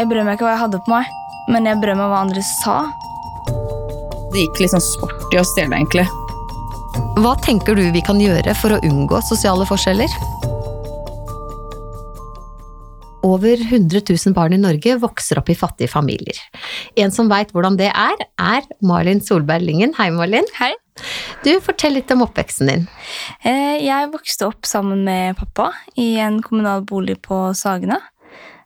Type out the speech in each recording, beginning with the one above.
Jeg brød meg ikke hva jeg hadde på meg, men jeg brød meg hva andre sa. Det gikk litt sånn sport i å stjele, egentlig. Hva tenker du vi kan gjøre for å unngå sosiale forskjeller? Over 100 000 barn i Norge vokser opp i fattige familier. En som veit hvordan det er, er Malin Solberg Lyngen. Hei, Malin. Hei. Du, Fortell litt om oppveksten din. Eh, Jeg vokste opp sammen med pappa i en kommunal bolig på Sagene.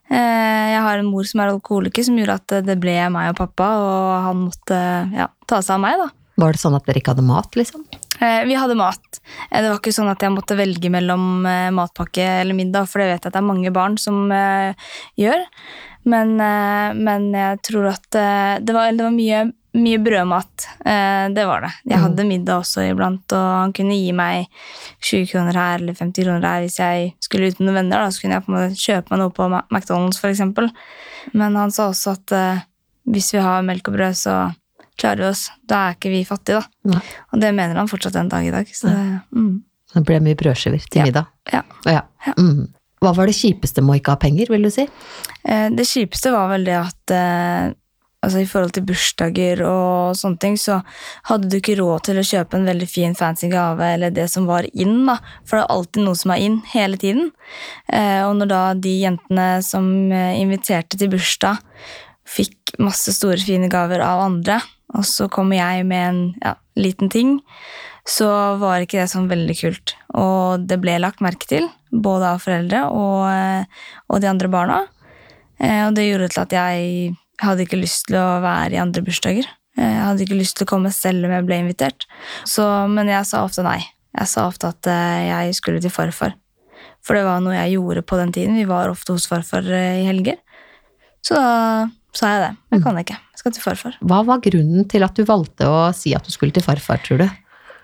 Eh, Jeg har en mor som er alkoholiker, som gjorde at det ble meg og pappa, og han måtte ja, ta seg av meg. da. Var det sånn at dere ikke hadde mat, liksom? Eh, Vi hadde mat. Eh, Det var ikke sånn at jeg måtte velge mellom matpakke eller middag, for det vet jeg at det er mange barn som gjør. Men, men jeg tror at det var, det var mye, mye brødmat. Eh, det var det. Jeg hadde middag også iblant, og han kunne gi meg 20 kroner her eller 50 kroner her hvis jeg skulle ut med noen venner. Da, så kunne jeg på en måte kjøpe meg noe på McDonald's, eksempel. Men han sa også at eh, hvis vi har melk og brød, så klarer vi oss. Da er ikke vi fattige, da. Nei. Og det mener han fortsatt den dag i dag. Så det, mm. Det ble mye brødskiver til Ja. middag. Ja. Ja. Mm. Hva var det kjipeste med å ikke ha penger, vil du si? Eh, Det kjipeste var vel det at altså i forhold til bursdager og sånne ting, så hadde du ikke råd til å kjøpe en veldig fin fancy gave eller det som var inn, da. For det er alltid noe som er inn hele tiden. Eh, og når da de jentene som eh, inviterte til bursdag, fikk masse store, fine gaver av andre, og så kommer jeg med en ja, liten ting, så var ikke det sånn veldig kult. Og det ble lagt merke til, både av foreldre og, eh, og de andre barna. Og det gjorde til at jeg hadde ikke lyst til å være i andre bursdager. Jeg hadde ikke lyst til å komme selv om jeg ble invitert. Så, men jeg sa ofte nei. Jeg sa ofte at eh, jeg skulle til farfar. For det var noe jeg gjorde på den tiden. Vi var ofte hos farfar eh, i helger. Så da sa jeg det. Jeg kan ikke. Jeg skal til farfar. Hva var grunnen til at du valgte å si at du skulle til farfar, tror du?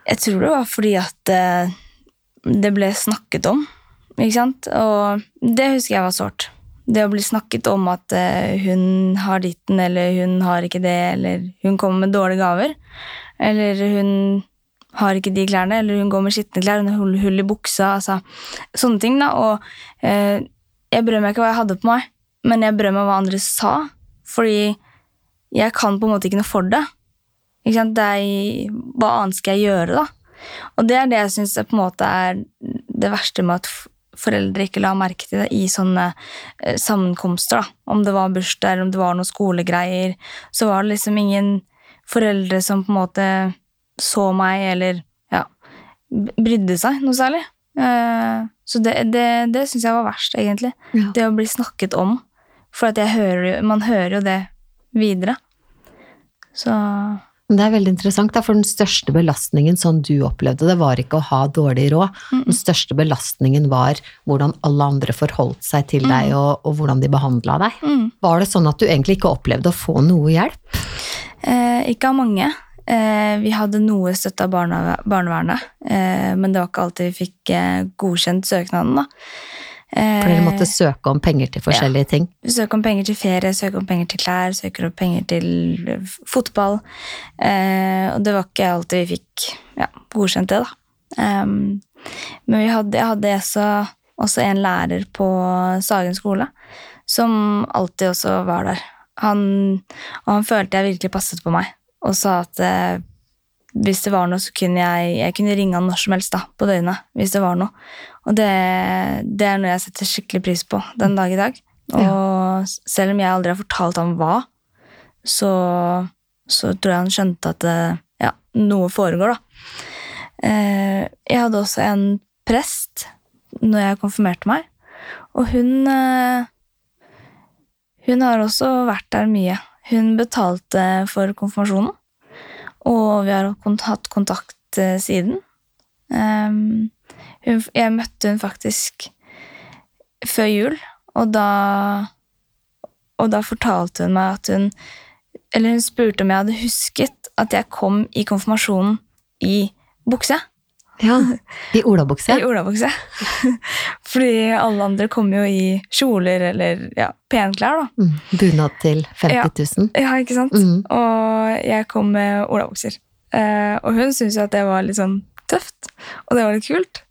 Jeg tror det var fordi at eh, det ble snakket om, ikke sant? Og det husker jeg var sårt. Det å bli snakket om at eh, hun har ditten, eller hun har ikke det, eller hun kommer med dårlige gaver, eller hun har ikke de klærne, eller hun går med skitne klær, hun har hull, i buksa, altså sånne ting, da. Og eh, jeg brød meg ikke hva jeg hadde på meg, men jeg brød meg hva andre sa, fordi jeg kan på en måte ikke noe for det. Ikke sant? Det er, hva annet skal jeg gjøre, da? Og det er det jeg syns på en måte er det verste med at foreldre ikke la merke til det i sånne eh, sammenkomster. da. Om det var bursdag eller om det var noen skolegreier, så var det liksom ingen foreldre som på en måte så meg eller ja, brydde seg noe særlig. Eh, Så det, det, det syns jeg var verst, egentlig. Ja. Det å bli snakket om. For at jeg hører, man hører jo det videre. Så Det er veldig interessant, for den største belastningen sånn du opplevde det, var ikke å ha dårlig råd. Den største belastningen var hvordan alle andre forholdt seg til deg, og, og hvordan de behandla deg. mm. Var det sånn at du egentlig ikke opplevde å få noe hjelp? Eh, ikke av mange. Eh, vi hadde noe støtte av barnevernet, eh, men det var ikke alltid vi fikk eh, godkjent søknaden. da. Eh, For dere måtte søke om penger til forskjellige ting. Søke om penger til ferie, søke om penger til klær, søke om penger til eh, fotball. Eh, og det var ikke alltid vi fikk ja, godkjent det, da. Men vi hadde, jeg hadde også, også en lærer på Sagen skole som alltid også var der. Han, og han følte jeg virkelig passet på meg, og sa at eh, hvis det var noe, så kunne jeg, jeg kunne ringe han når som helst da, på døgnet. hvis det var noe. Og det, det er noe jeg setter skikkelig pris på den dag i dag. Og selv om jeg aldri har fortalt ham hva, så, så tror jeg han skjønte at eh, ja, noe foregår, da. Eh, Jeg hadde også en prest når jeg konfirmerte meg, og hun eh, Hun har også vært der mye. Hun betalte for konfirmasjonen, og vi har hatt kontakt eh, siden. Um, jeg møtte hun faktisk før jul, og da Og da fortalte hun meg at hun Eller hun spurte om jeg hadde husket at jeg kom i konfirmasjonen i bukse. Ja, I olabukse. I olabukse. Fordi alle andre kommer jo i kjoler eller ja, penklær, da. Mm. Bunad til 50 000. Ja, ikke sant? Mm. Og jeg kom med olabukser. Eh, og hun syntes jo at det var litt sånn tøft, og det var litt kult.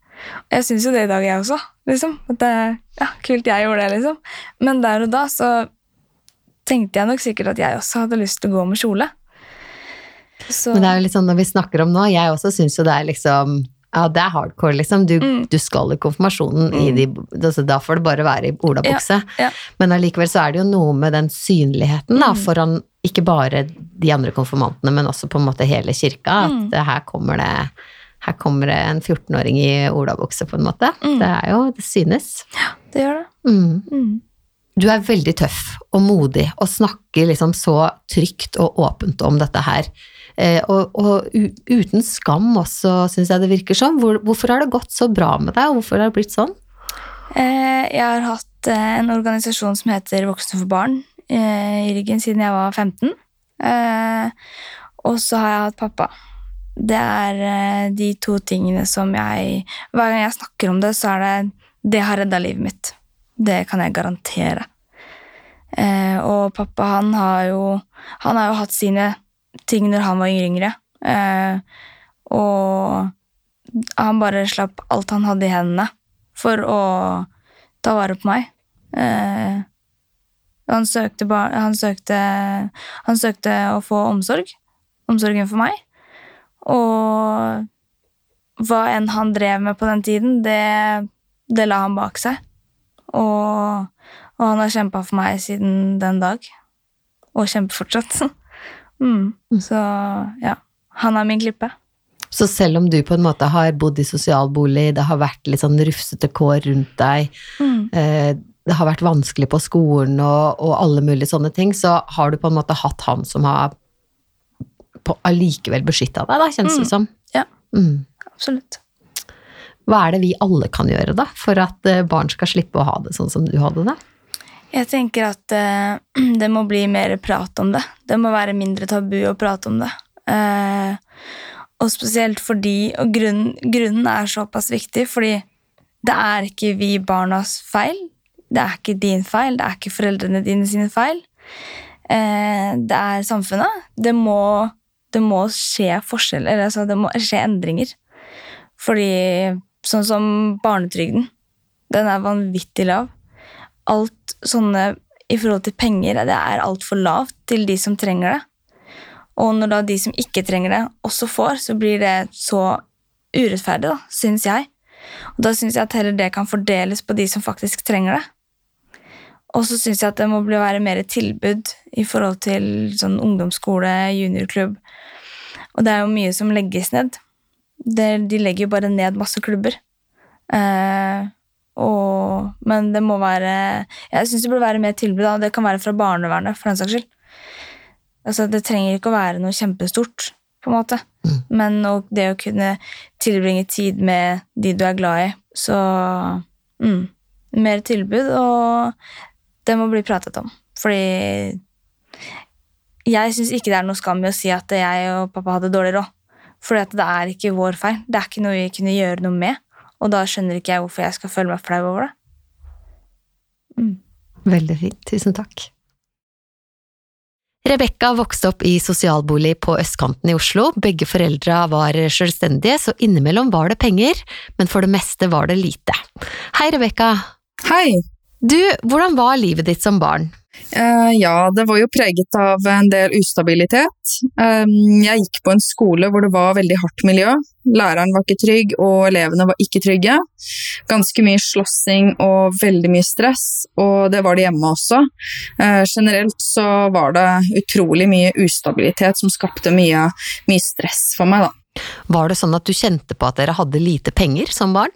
Og jeg syns jo det i dag, jeg også. liksom. At det er ja, kult jeg gjorde det, liksom. Men der og da så tenkte jeg nok sikkert at jeg også hadde lyst til å gå med kjole. Så, Men det er jo litt sånn når vi snakker om nå, jeg også syns jo det er liksom ja, det er hardcore, liksom. Du, Mm. du skal i konfirmasjonen i de altså, Da får det bare være i olabukse. ja. Men allikevel så er det jo noe med den synligheten da, Mm. foran ikke bare de andre konfirmantene, men også på en måte hele kirka. At Mm. det, her kommer det her kommer det en 14-åring i olabukse, på en måte. Mm. Det er jo Det synes. Ja, det gjør det. Mm. Mm. Du er veldig tøff og modig og snakker liksom så trygt og åpent om dette her. Eh, og, og uten skam også, syns jeg det virker sånn. Hvor, hvorfor har det gått så bra med deg, og hvorfor har det blitt sånn? Eh, jeg har hatt eh, en organisasjon som heter Voksne for barn i ryggen siden jeg var 15. Eh, og så har jeg hatt pappa. Det er de to tingene som jeg Hver gang jeg snakker om det, så er det Det har redda livet mitt. Det kan jeg garantere. Og pappa, han har jo Han har jo hatt sine ting når han var yngre. Eh, og han bare slapp alt han hadde i hendene for å ta vare på meg. Eh, han, søkte bar han, søkte, han søkte å få omsorg. Omsorgen for meg. Og hva enn han drev med på den tiden, det, det la han bak seg. Og, og han har kjempa for meg siden den dag. Og kjemper fortsatt. mm. Så ja. Han er min klippe. Så selv om du på en måte har bodd i sosialbolig, det har vært litt sånn rufsete kår rundt deg, Mm. eh, det har vært vanskelig på skolen og, og alle mulige sånne ting, så har du på en måte hatt han som har på, allikevel beskytta deg, da, kjennes det Mm. som. Ja. Mm. Absolutt. Hva er det vi alle kan gjøre, da, for at eh, barn skal slippe å ha det sånn som du hadde det? Jeg tenker at uh, det må bli mer prat om det. Det må være mindre tabu å prate om det. Uh, og spesielt fordi Og grunnen, grunnen er såpass viktig, fordi det er ikke vi barnas feil. Det er ikke din feil, det er ikke foreldrene dine sine feil. Uh, det er samfunnet. Det må, det må skje forskjeller, eller altså det må skje endringer. Fordi sånn som barnetrygden, den er vanvittig lav alt sånne i forhold til penger, det er altfor lavt til de som trenger det. Og når da de som ikke trenger det, også får, så blir det så urettferdig, da, syns jeg. Og da syns jeg at heller det kan fordeles på de som faktisk trenger det. Og så syns jeg at det må bli være mer tilbud i forhold til sånn ungdomsskole, juniorklubb. Og det er jo mye som legges ned. De legger jo bare ned masse klubber. Eh, og, men det må være Jeg syns det burde være mer tilbud. Da. Det kan være fra barnevernet, for den saks skyld. Altså, det trenger ikke å være noe kjempestort, på en måte. Men og det å kunne tilbringe tid med de du er glad i, så mm, Mer tilbud, og det må bli pratet om. Fordi jeg syns ikke det er noe skam i å si at jeg og pappa hadde dårlig råd. For det er ikke vår feil. Det er ikke noe vi kunne gjøre noe med. Og da skjønner ikke jeg hvorfor jeg skal føle meg flau over det. Veldig fint, tusen takk. Rebekka vokste opp i sosialbolig på østkanten i Oslo. Begge foreldra var selvstendige, så innimellom var det penger, men for det meste var det lite. Hei, Rebekka. Hei! Du, hvordan var livet ditt som barn? Eh, ja, det var jo preget av en del ustabilitet. Jeg gikk på en skole hvor det var veldig hardt miljø. Læreren var ikke trygg, og elevene var ikke trygge. Ganske mye slåssing og veldig mye stress, og det var det hjemme også. Eh, generelt så var det utrolig mye ustabilitet som skapte mye, mye stress for meg, da. Var det sånn at du kjente på at dere hadde lite penger som barn?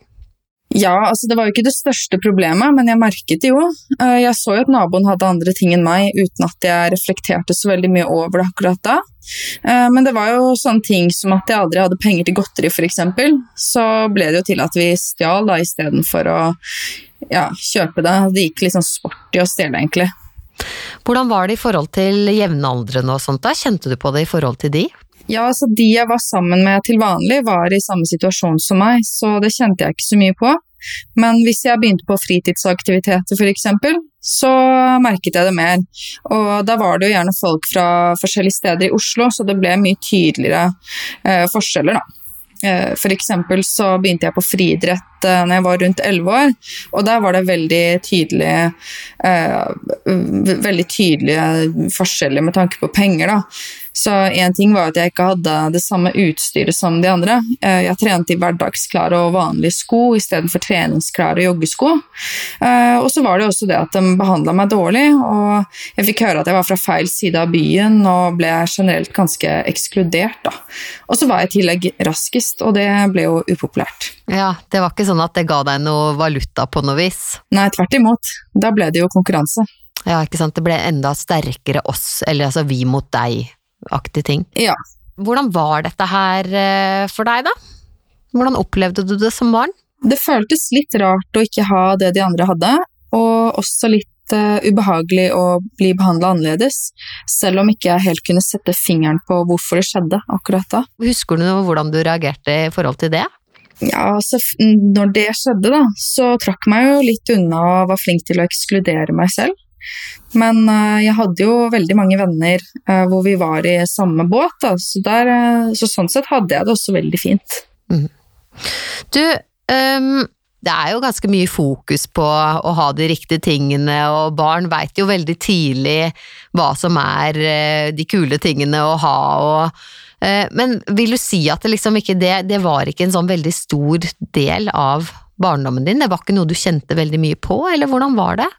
Ja, altså det var jo ikke det største problemet, men jeg merket det jo. Eh, Jeg så jo at naboen hadde andre ting enn meg, uten at jeg reflekterte så veldig mye over det akkurat da. Eh, Men det var jo sånne ting som at jeg aldri hadde penger til godteri, f.eks. Så ble det jo til at vi stjal da istedenfor å ja, kjøpe det. Det gikk litt sånn sport i å stjele, egentlig. Hvordan var det i forhold til jevnaldrende og sånt da? Kjente du på det i forhold til de? Ja, altså De jeg var sammen med til vanlig, var i samme situasjon som meg, så det kjente jeg ikke så mye på. Men hvis jeg begynte på fritidsaktiviteter f.eks., så merket jeg det mer. Og da var det jo gjerne folk fra forskjellige steder i Oslo, så det ble mye tydeligere eh, forskjeller, da. Eh, eksempel så begynte jeg på friidrett eh, når jeg var rundt elleve år, og der var det veldig tydelige veldig tydelige forskjeller med tanke på penger. da. Så én ting var at jeg ikke hadde det samme utstyret som de andre. Eh, jeg trente i hverdagsklare og vanlige sko istedenfor treningsklare joggesko. Eh, og så var det også det at de behandla meg dårlig, og jeg fikk høre at jeg var fra feil side av byen og ble generelt ganske ekskludert. Da. Og så var jeg i tillegg raskest, og det ble jo upopulært. Ja, Det var ikke sånn at det ga deg noe valuta på noe vis? Nei, tvert imot. Da ble det jo konkurranse. Ja, ikke sant. Det ble enda sterkere oss, eller altså vi mot deg aktig ting. Ja. Hvordan var dette her eh, for deg, da? Hvordan opplevde du det som barn? Det føltes litt rart å ikke ha det de andre hadde, og også litt uh, ubehagelig å bli behandla annerledes, selv om ikke jeg helt kunne sette fingeren på hvorfor det skjedde akkurat da. Husker du hvordan du reagerte i forhold til det? Ja, altså, når det skjedde, da, så trakk meg jo litt unna og var flink til å ekskludere meg selv. Men uh, jeg hadde jo veldig mange venner uh, hvor vi var i samme båt, da. Så, der, uh, så, sånn sett hadde jeg det også veldig fint. Mm. Du, um, det er jo ganske mye fokus på å ha de riktige tingene, og barn veit jo veldig tidlig hva som er de kule tingene å ha. og men vil du si at det liksom ikke det, det var ikke en sånn veldig stor del av barndommen din? Det var ikke noe du kjente veldig mye på, eller hvordan var det?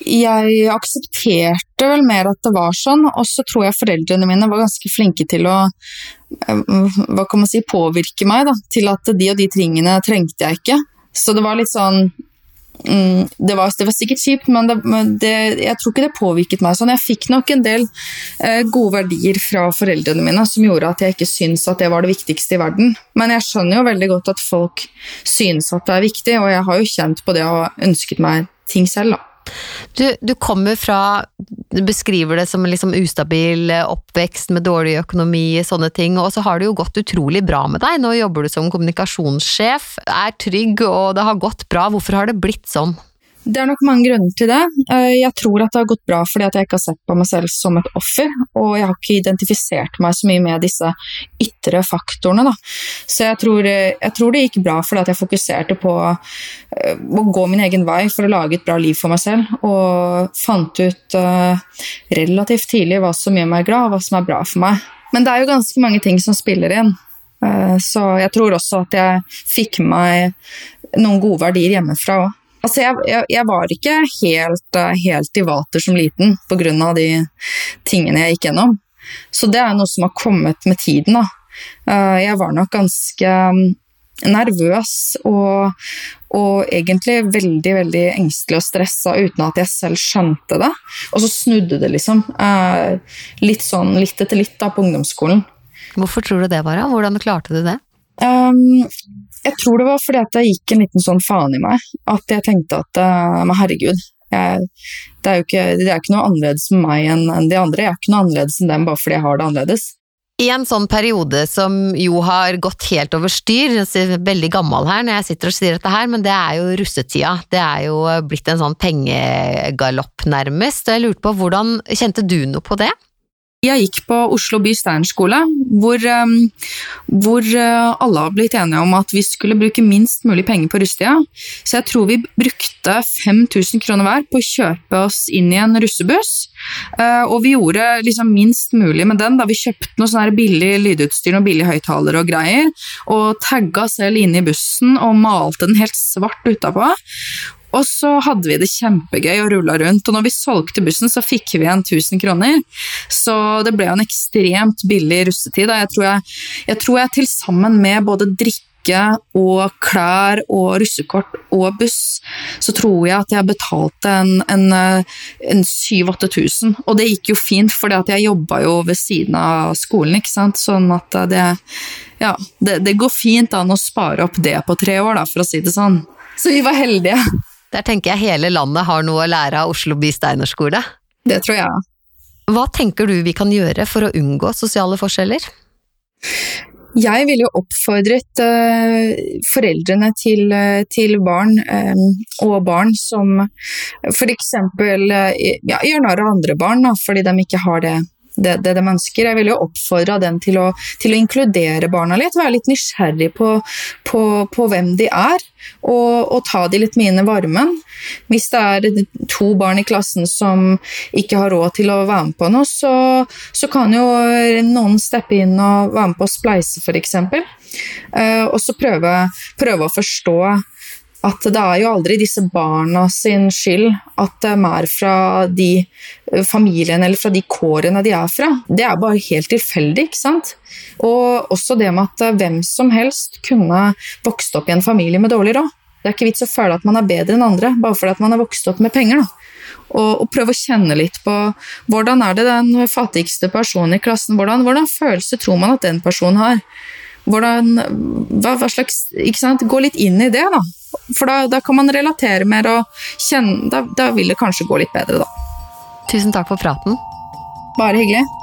jeg aksepterte vel mer at det var sånn, og så tror jeg foreldrene mine var ganske flinke til å eh, hva kan man si, påvirke meg da, til at de og de tingene trengte jeg ikke. Så det var litt sånn det, var, det, var, sikkert kjipt, men det, det, jeg tror ikke det påvirket meg sånn. Jeg fikk nok en del eh, gode verdier fra foreldrene mine som gjorde at jeg ikke syntes at det var det viktigste i verden. Men jeg skjønner jo veldig godt at folk synes at det er viktig, og jeg har jo kjent på det og ønsket meg ting selv. da. Du, du, kommer fra Du beskriver det som liksom ustabil oppvekst med dårlig økonomi, sånne ting, og så har det jo gått utrolig bra med deg. Nå jobber du som kommunikasjonssjef, er trygg og det har gått bra. Hvorfor har det blitt sånn? Det er nok mange grunner til det. Eh, jeg tror at det har gått bra fordi jeg ikke har sett på meg selv som et offer, og jeg har ikke identifisert meg så mye med disse ytre faktorene. Da. Så jeg tror, eh, jeg tror, det gikk bra fordi jeg fokuserte på eh, å gå min egen vei for å lage et bra liv for meg selv, og fant ut relativt tidlig hva som gjør meg glad, og hva som er bra for meg. Men det er jo ganske mange ting som spiller inn. Så jeg tror også at jeg fikk med meg noen gode verdier hjemmefra òg. Altså, jeg, jeg, jeg, var ikke helt, eh, helt i vater som liten pga. de tingene jeg gikk gjennom. Så det er noe som har kommet med tiden. Da. Eh, jeg var nok ganske mm, nervøs og, og, egentlig veldig veldig engstelig og stressa uten at jeg selv skjønte det. Og så snudde det liksom. Eh, litt sånn litt etter litt da, på ungdomsskolen. Hvorfor tror du det var? Hvordan klarte du det? Um, jeg tror det var fordi at det gikk en liten sånn faen i meg. At jeg tenkte at uh, Men herregud, jeg, det, er jo ikke, det er ikke noe annerledes med meg enn, de andre. Jeg er ikke noe annerledes enn dem bare fordi jeg har det annerledes. I en sånn periode som jo har gått helt over styr, veldig gammel her når jeg sitter og sier dette her, men det er jo russetida. Det er jo blitt en sånn pengegalopp, nærmest. Og jeg lurte på, hvordan kjente du noe på det? Jeg gikk på Oslo by steinerskole, hvor, um, hvor uh, alle har blitt enige om at vi skulle bruke minst mulig penger på russetida. Så jeg tror vi brukte 5000 kroner hver på å kjøpe oss inn i en russebuss. Uh, og vi gjorde liksom minst mulig med den da vi kjøpte noe sånn billig lydutstyr og billige høyttalere og greier, og tagga selv inne i bussen og malte den helt svart utapå. Og så hadde vi det kjempegøy og rulla rundt. Og når vi solgte bussen, så fikk vi igjen 1000 kroner. Så det ble jo en ekstremt billig russetid. Jeg tror jeg, jeg, jeg til sammen med både drikke og klær og russekort og buss, så tror jeg at jeg betalte en, en, en 7000-8000. Og det gikk jo fint, for jeg jobba jo ved siden av skolen, ikke sant. Sånn at det Ja, det, det går fint an å spare opp det på tre år, da, for å si det sånn. Så vi var heldige. Der tenker jeg hele landet har noe å lære av Oslo by steinerskole. Det tror jeg. Hva tenker du vi kan gjøre for å unngå sosiale forskjeller? Jeg ville jo oppfordret uh, foreldrene til, uh, til barn um, og barn som f.eks. Uh, ja, gjør narr av andre barn da, fordi de ikke har det det, det de ønsker. Jeg ville jo oppfordra dem til å, til å, inkludere barna litt, være litt nysgjerrig på, på, på hvem de er, og, og, ta de litt med inn i varmen. Hvis det er to barn i klassen som ikke har råd til å være med på noe, så, så kan jo noen steppe inn og være med på å spleise, f.eks. Uh, og så prøve, prøve å forstå at det er jo aldri disse barna sin skyld at de er fra de eh, familiene eller fra de kårene de er fra. Det er bare helt tilfeldig, ikke sant? Og også det med at eh, hvem som helst kunne vokst opp i en familie med dårlig råd. Det er ikke vits å føle at man er bedre enn andre bare fordi at man har vokst opp med penger. da. Og, og, prøve å kjenne litt på hvordan er det den fattigste personen i klassen hvordan, hvordan følelse tror man at den personen har? Hvordan, hva, hva slags? Gå litt inn i det, da. For da, da kan man relatere mer og kjenne da, da vil det kanskje gå litt bedre, da. Tusen takk for praten. Bare hyggelig.